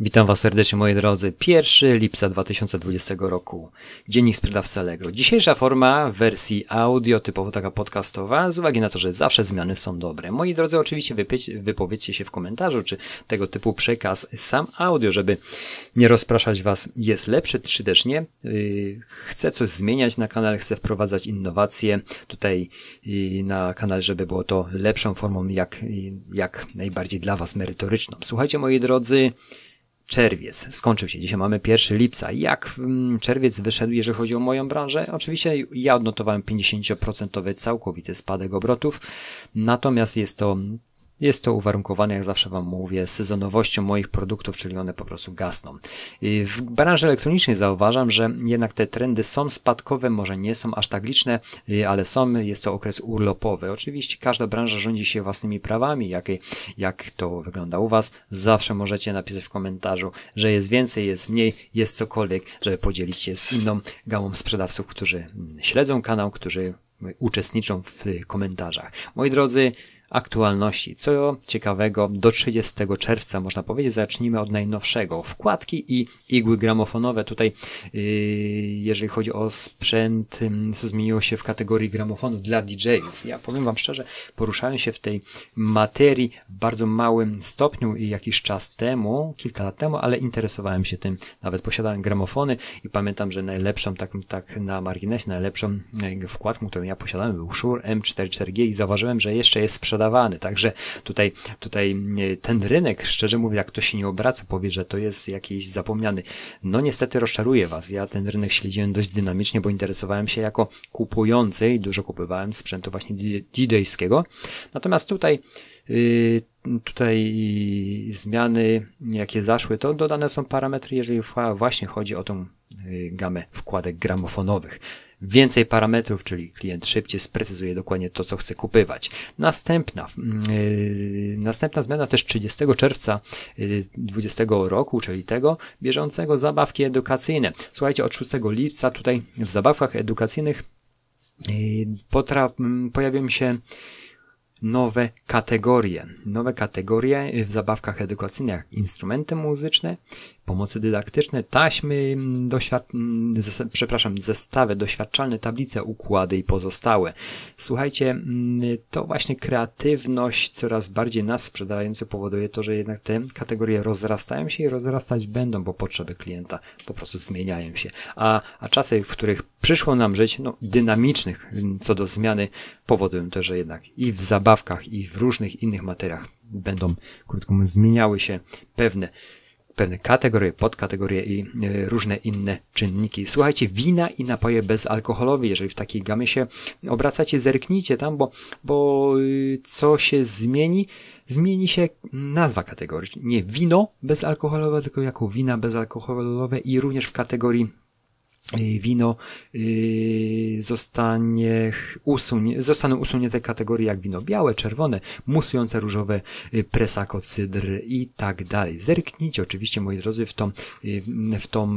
Witam Was serdecznie moi drodzy. 1 lipca 2020 roku. Dziennik sprzedawcy Allegro. Dzisiejsza forma w wersji audio, typowo taka podcastowa, z uwagi na to, że zawsze zmiany są dobre. Moi drodzy, oczywiście wypowiedzcie się w komentarzu, czy tego typu przekaz, sam audio, żeby nie rozpraszać Was, jest lepszy, czy też nie. Chcę coś zmieniać na kanale, chcę wprowadzać innowacje tutaj yy, na kanale, żeby było to lepszą formą, jak, jak najbardziej dla Was merytoryczną. Słuchajcie moi drodzy, czerwiec skończył się. Dzisiaj mamy 1 lipca. Jak mm, czerwiec wyszedł, jeżeli chodzi o moją branżę? Oczywiście ja odnotowałem 50% całkowity spadek obrotów, natomiast jest to jest to uwarunkowane, jak zawsze Wam mówię, sezonowością moich produktów, czyli one po prostu gasną. W branży elektronicznej zauważam, że jednak te trendy są spadkowe, może nie są aż tak liczne, y, ale są, jest to okres urlopowy. Oczywiście każda branża rządzi się własnymi prawami, jak, jak to wygląda u Was. Zawsze możecie napisać w komentarzu, że jest więcej, jest mniej, jest cokolwiek, żeby podzielić się z inną gamą sprzedawców, którzy śledzą kanał, którzy uczestniczą w komentarzach. Moi drodzy, aktualności. Co ciekawego, do 30 czerwca można powiedzieć, zacznijmy od najnowszego. Wkładki i igły gramofonowe. Tutaj, yy, jeżeli chodzi o sprzęt, co zmieniło się w kategorii gramofonów dla DJ-ów. Ja powiem Wam szczerze, poruszałem się w tej materii w bardzo małym stopniu i jakiś czas temu, kilka lat temu, ale interesowałem się tym. Nawet posiadałem gramofony i pamiętam, że najlepszą, tak, tak na marginesie, najlepszą e, wkładką, którą ja posiadałem był Shure M44G i zauważyłem, że jeszcze jest sprzedawany sprzedawany. Także tutaj, tutaj e, ten rynek, szczerze mówiąc, jak ktoś się nie obraca, powie, że to jest jakiś zapomniany. No niestety rozczaruję Was. Ja ten rynek śledziłem dość dynamicznie, bo interesowałem się jako kupujący i dużo kupowałem sprzętu właśnie DJ-skiego. Natomiast tutaj y, tutaj zmiany, jakie zaszły, to dodane są parametry, jeżeli właśnie chodzi o tą y, gamę wkładek gramofonowych więcej parametrów, czyli klient szybciej sprecyzuje dokładnie to, co chce kupywać. Następna, yy, następna zmiana też 30 czerwca yy, 20 roku, czyli tego bieżącego zabawki edukacyjne. Słuchajcie, od 6 lipca tutaj w zabawkach edukacyjnych yy, potra- pojawią się nowe kategorie. Nowe kategorie w zabawkach edukacyjnych, instrumenty muzyczne, pomocy dydaktyczne, taśmy, doświad... przepraszam, zestawy, doświadczalne tablice, układy i pozostałe. Słuchajcie, to właśnie kreatywność coraz bardziej nas sprzedający powoduje to, że jednak te kategorie rozrastają się i rozrastać będą, bo potrzeby klienta po prostu zmieniają się. A, a czasy, w których przyszło nam żyć, no, dynamicznych co do zmiany, powodują to, że jednak i w zabawkach, i w różnych innych materiach będą, krótko mówiąc, zmieniały się pewne pewne kategorie, podkategorie i e, różne inne czynniki. Słuchajcie, wina i napoje bezalkoholowe, jeżeli w takiej gamie się obracacie, zerknijcie tam, bo, bo y, co się zmieni? Zmieni się nazwa kategorii. Nie wino bezalkoholowe, tylko jako wina bezalkoholowe i również w kategorii wino y, zostanie usunie, zostaną usunięte kategorie jak wino białe, czerwone, musujące różowe, y, presako, cydr i tak dalej. Zerknijcie oczywiście, moi drodzy, w tą, w tą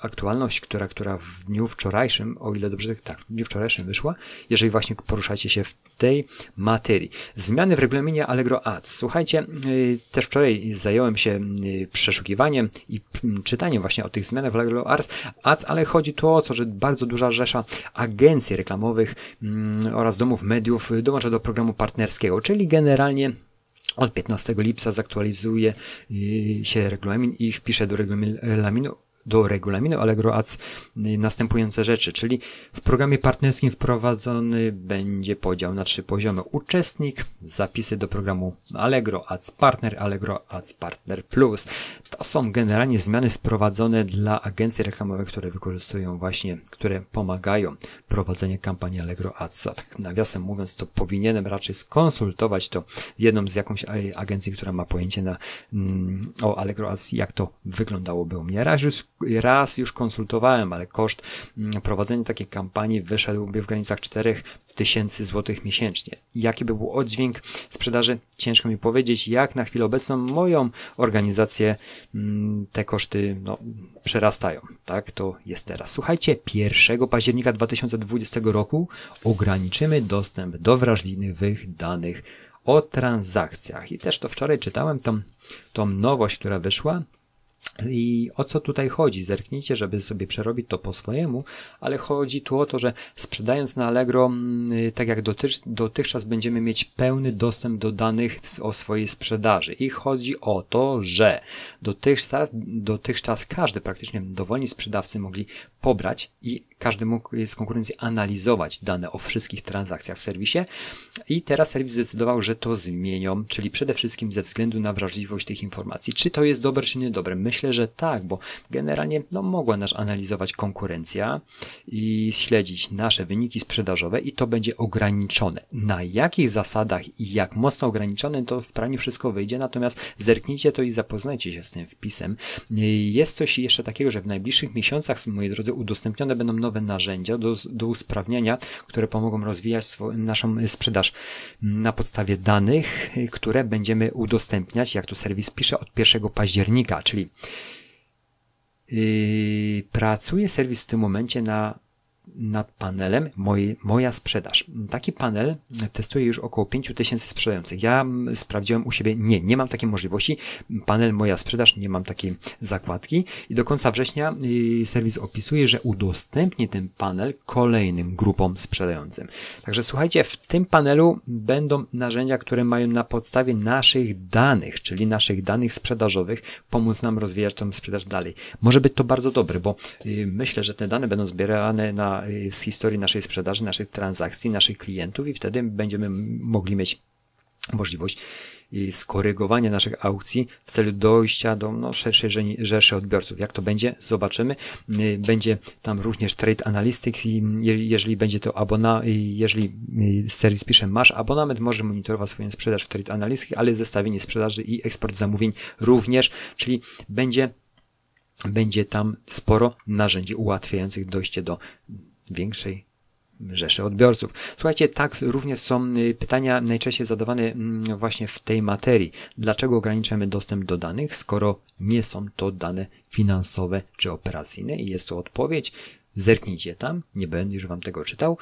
aktualność, która, która w dniu wczorajszym, o ile dobrze, tak, w dniu wczorajszym wyszła, jeżeli właśnie poruszacie się w tej materii. Zmiany w regulaminie Allegro Ads. Słuchajcie, też wczoraj zająłem się przeszukiwaniem i czytaniem właśnie o tych zmianach w Allegro Ads, ale chodzi tu o to, że bardzo duża rzesza agencji reklamowych mm, oraz domów mediów dołącza do programu partnerskiego, czyli generalnie od 15 lipca zaktualizuje y, się regulamin i wpisze do regulaminu do regulaminu Allegro Ads następujące rzeczy, czyli w programie partnerskim wprowadzony będzie podział na trzy poziomy. Uczestnik, zapisy do programu Allegro Ads Partner, Allegro Ads Partner Plus. To są generalnie zmiany wprowadzone dla agencji reklamowych, które wykorzystują właśnie, które pomagają prowadzenie kampanii Allegro Ads. Tak nawiasem mówiąc, to powinienem raczej skonsultować to jedną z jakąś agencji, która ma pojęcie na, mm, o Allegro Ads, jak to wyglądałoby u mnie. Raz już konsultowałem, ale koszt mm, prowadzenia takiej kampanii wyszedłby w granicach 4000 zł miesięcznie. Jaki by był oddźwięk sprzedaży? Ciężko mi powiedzieć. Jak na chwilę obecną moją organizację mm, te koszty no, przerastają. Tak to jest teraz. Słuchajcie, 1 października 2020 roku ograniczymy dostęp do wrażliwych danych o transakcjach. I też to wczoraj czytałem tą, tą nowość, która wyszła I o co tutaj chodzi? Zerknijcie, żeby sobie przerobić to po swojemu, ale chodzi tu o to, że sprzedając na Allegro, mm, tak jak dotychczas będziemy mieć pełny dostęp do danych o swojej sprzedaży. I chodzi o to, że dotychczas, dotychczas każdy praktycznie dowolni sprzedawcy mogli pobrać i każdy mógł z konkurencji analizować dane o wszystkich transakcjach w serwisie i teraz serwis zdecydował, że to zmienią, czyli przede wszystkim ze względu na wrażliwość tych informacji. Czy to jest dobre, czy niedobre? Myślę, że tak, bo generalnie no, mogła nas analizować konkurencja i śledzić nasze wyniki sprzedażowe i to będzie ograniczone. Na jakich zasadach i jak mocno ograniczone, to w praniu wszystko wyjdzie, natomiast zerknijcie to i zapoznajcie się z tym wpisem. Jest coś jeszcze takiego, że w najbliższych miesiącach, moi drodzy, udostępnione będą nowe narzędzia do, do usprawniania, które pomogą rozwijać naszą sprzedaż. Na podstawie danych, które będziemy udostępniać, jak to serwis pisze, od 1 października, czyli yy, pracuje serwis w tym momencie na nad panelem moj, Moja Sprzedaż. Taki panel testuje już około 5000 sprzedających. Ja sprawdziłem u siebie, nie, nie mam takiej możliwości. Panel Moja Sprzedaż, nie mam takiej zakładki i do końca września y, serwis opisuje, że udostępni ten panel kolejnym grupom sprzedającym. Także słuchajcie, w tym panelu będą narzędzia, które mają na podstawie naszych danych, czyli naszych danych sprzedażowych, pomóc nam rozwijać tą sprzedaż dalej. Może być to bardzo dobre, bo y, myślę, że te dane będą zbierane na z historii naszej sprzedaży, naszych transakcji, naszych klientów i wtedy będziemy mogli mieć możliwość y, skorygowania naszych aukcji w celu dojścia do no, szerszej rzeszy odbiorców. Jak to będzie? Zobaczymy. Y, będzie tam również trade analytics i jeżeli będzie to abona, jeżeli serwis pisze masz abonament, może monitorować swoją sprzedaż w trade analytics, ale zestawienie sprzedaży i eksport zamówień również, czyli będzie będzie tam sporo narzędzi ułatwiających dojście do większej rzeszy odbiorców. Słuchajcie, tak również są y, pytania najczęściej zadawane mm, właśnie w tej materii. Dlaczego ograniczamy dostęp do danych, skoro nie są to dane finansowe czy operacyjne? I jest to odpowiedź. Zerknijcie tam, nie będę już wam tego czytał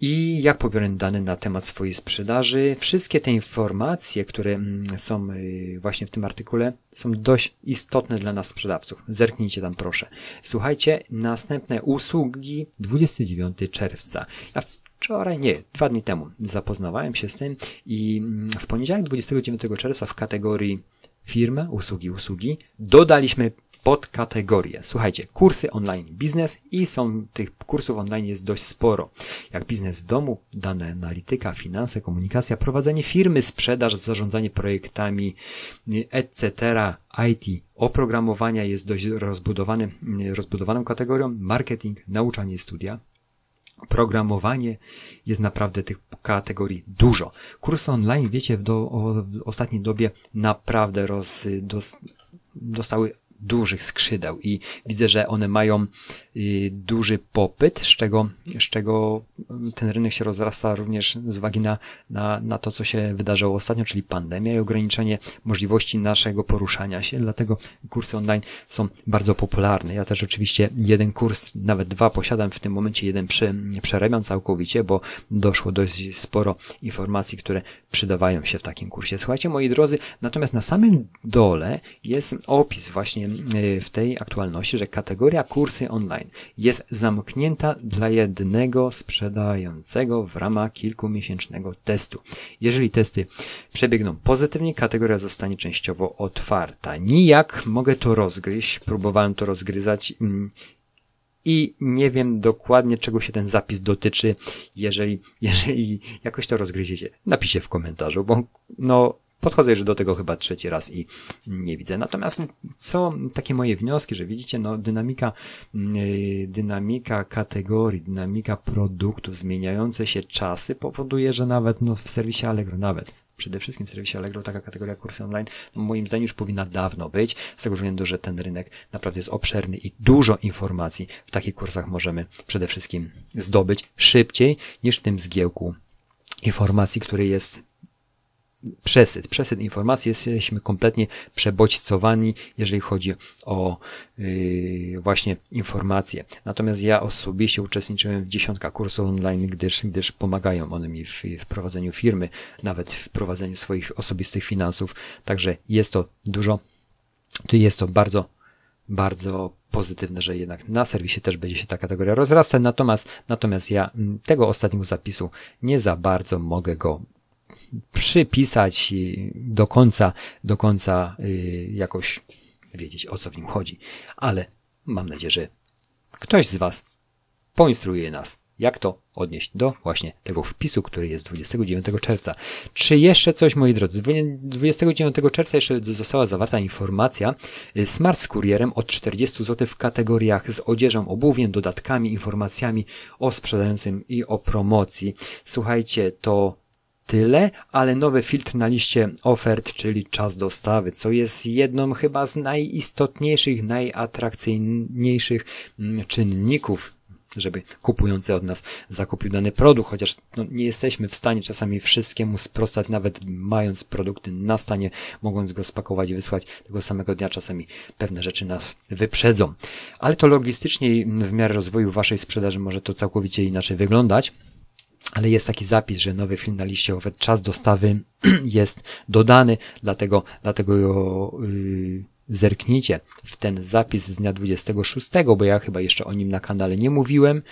i jak pobiorę dane na temat swojej sprzedaży. Wszystkie te informacje, które mm, są y, właśnie w tym artykule, są dość istotne dla nas sprzedawców. Zerknijcie tam proszę. Słuchajcie, następne usługi 29 czerwca. Ja wczoraj, nie, dwa dni temu zapoznawałem się z tym i mm, w poniedziałek 29 czerwca w kategorii firma, usługi, usługi dodaliśmy podkategorie. Słuchajcie, kursy online biznes i są tych kursów online jest dość sporo. Jak biznes w domu, dane analityka, finanse, komunikacja, prowadzenie firmy, sprzedaż, zarządzanie projektami, etc. IT, oprogramowania jest dość rozbudowany, rozbudowaną kategorią, marketing, nauczanie studia, programowanie jest naprawdę tych kategorii dużo. Kursy online, wiecie, w, do, w ostatniej dobie naprawdę roz, dos, dostały dużych skrzydeł i widzę, że one mają y, duży popyt, z czego, z czego ten rynek się rozrasta również z uwagi na, na, na to, co się wydarzyło ostatnio, czyli pandemia i ograniczenie możliwości naszego poruszania się, dlatego kursy online są bardzo popularne. Ja też oczywiście jeden kurs, nawet dwa posiadam w tym momencie, jeden przy, przerabiam całkowicie, bo doszło dość sporo informacji, które przydawają się w takim kursie. Słuchajcie, moi drodzy, natomiast na samym dole jest opis właśnie Y, w tej aktualności, że kategoria kursy online jest zamknięta dla jednego sprzedającego w ramach kilkumiesięcznego testu. Jeżeli testy przebiegną pozytywnie, kategoria zostanie częściowo otwarta. Nijak mogę to rozgryźć, próbowałem to rozgryzać mm, i nie wiem dokładnie, czego się ten zapis dotyczy. Jeżeli, jeżeli jakoś to rozgryziecie, napiszcie w komentarzu, bo no, Podchodzę już do tego chyba trzeci raz i nie widzę. Natomiast co takie moje wnioski, że widzicie, no dynamika, yy, dynamika kategorii, dynamika produktów, zmieniające się czasy powoduje, że nawet no, w serwisie Allegro, nawet przede wszystkim w serwisie Allegro taka kategoria kursy online, no moim zdaniem już powinna dawno być, z tego względu, że ten rynek naprawdę jest obszerny i dużo informacji w takich kursach możemy przede wszystkim zdobyć szybciej niż w tym zgiełku informacji, który jest przesyt, przesyt informacji, jesteśmy kompletnie przebodźcowani, jeżeli chodzi o yy, właśnie informacje. Natomiast ja osobiście uczestniczyłem w dziesiątka kursów online, gdyż, gdyż pomagają one mi w, w prowadzeniu firmy, nawet w prowadzeniu swoich osobistych finansów. Także jest to dużo, tu jest to bardzo bardzo pozytywne, że jednak na serwisie też będzie się ta kategoria rozrastać, natomiast, natomiast ja mm, tego ostatniego zapisu nie za bardzo mogę go przypisać do końca, do końca y, jakoś wiedzieć o co w nim chodzi. Ale mam nadzieję, że ktoś z Was poinstruuje nas, jak to odnieść do właśnie tego wpisu, który jest 29 czerwca. Czy jeszcze coś, moi drodzy? 29 czerwca jeszcze została zawarta informacja y, Smart z kurierem od 40 zł w kategoriach z odzieżą, obuwiem, dodatkami, informacjami o sprzedającym i o promocji. Słuchajcie, to tyle, ale nowy filtr na liście ofert, czyli czas dostawy, co jest jedną chyba z najistotniejszych, najatrakcyjniejszych mm, czynników żeby kupujący od nas zakupił dany produkt, chociaż no, nie jesteśmy w stanie czasami wszystkiemu sprostać, nawet mając produkty na stanie, mogąc go spakować i wysłać tego samego dnia, czasami pewne rzeczy nas wyprzedzą. Ale to logistycznie w miarę rozwoju waszej sprzedaży może to całkowicie inaczej wyglądać ale jest taki zapis, że nowy film na liście ofert, czas dostawy jest dodany, dlatego, dlatego yy, zerknijcie w ten zapis z dnia 26, bo ja chyba jeszcze o nim na kanale nie mówiłem.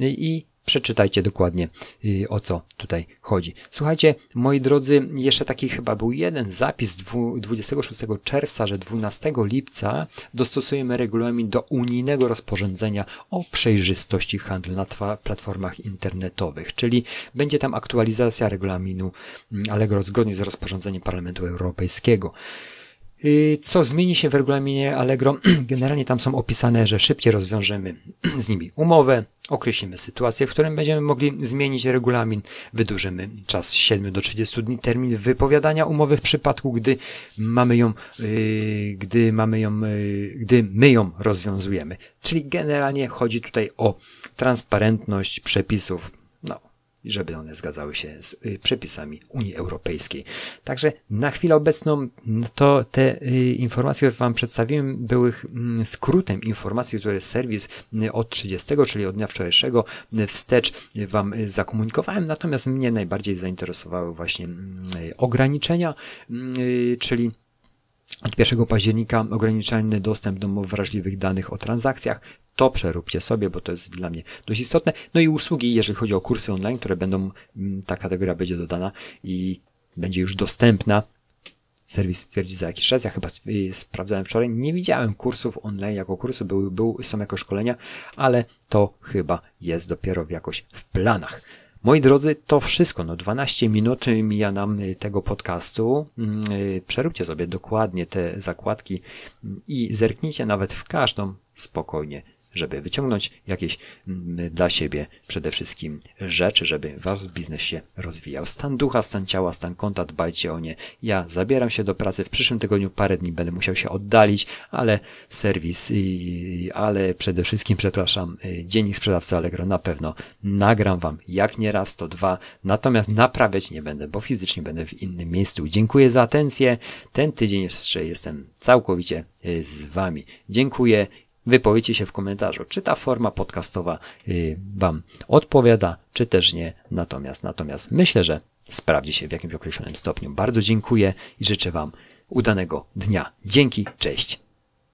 I przeczytajcie dokładnie y, o co tutaj chodzi. Słuchajcie, moi drodzy, jeszcze taki chyba był jeden zapis 26 czerwca, że 12 lipca dostosujemy regulamin do unijnego rozporządzenia o przejrzystości handlu na platformach internetowych, czyli będzie tam aktualizacja regulaminu mm, Allegro zgodnie z rozporządzeniem Parlamentu Europejskiego. Y, co zmieni się w regulaminie Allegro? Generalnie tam są opisane, że szybciej rozwiążemy z nimi umowę, określimy sytuację, w którym będziemy mogli zmienić regulamin, wydłużymy czas 7 do 30 dni, termin wypowiadania umowy w przypadku, gdy mamy ją, yy, gdy mamy ją, yy, gdy my ją rozwiązujemy. Czyli generalnie chodzi tutaj o transparentność przepisów żeby one zgadzały się z y, przepisami Unii Europejskiej. Także na chwilę obecną to te y, informacje, które Wam przedstawiłem, były mm, skrótem informacji, które serwis y, od 30, czyli od dnia wczorajszego wstecz Wam zakomunikowałem, natomiast mnie najbardziej zainteresowały właśnie mm, ograniczenia, czyli od 1 października ograniczany dostęp do wrażliwych danych o transakcjach. To przeróbcie sobie, bo to jest dla mnie dość istotne. No i usługi, jeżeli chodzi o kursy online, które będą, mm, ta kategoria będzie dodana i będzie już dostępna. Serwis twierdzi za jakiś czas. Ja chyba y, sprawdzałem wczoraj. Nie widziałem kursów online jako kursy, były, były, są jako szkolenia, ale to chyba jest dopiero jakoś w planach. Moi drodzy, to wszystko. No 12 minut mija nam y, tego podcastu. Mm, y, przeróbcie sobie dokładnie te zakładki mm, i zerknijcie nawet w każdą spokojnie żeby wyciągnąć jakieś mm, dla siebie przede wszystkim rzeczy, żeby wasz biznes się rozwijał. Stan ducha, stan ciała, stan konta, dbajcie o nie. Ja zabieram się do pracy. W przyszłym tygodniu parę dni będę musiał się oddalić, ale serwis, ale przede wszystkim, przepraszam, y, dziennik sprzedawcy Allegro na pewno nagram wam jak nie raz, to dwa. Natomiast naprawiać nie będę, bo fizycznie będę w innym miejscu. Dziękuję za atencję. Ten tydzień jeszcze jestem całkowicie y, z wami. Dziękuję Wypowiedzcie się w komentarzu, czy ta forma podcastowa y, Wam odpowiada, czy też nie. Natomiast, natomiast myślę, że sprawdzi się w jakimś określonym stopniu. Bardzo dziękuję i życzę Wam udanego dnia. Dzięki, cześć.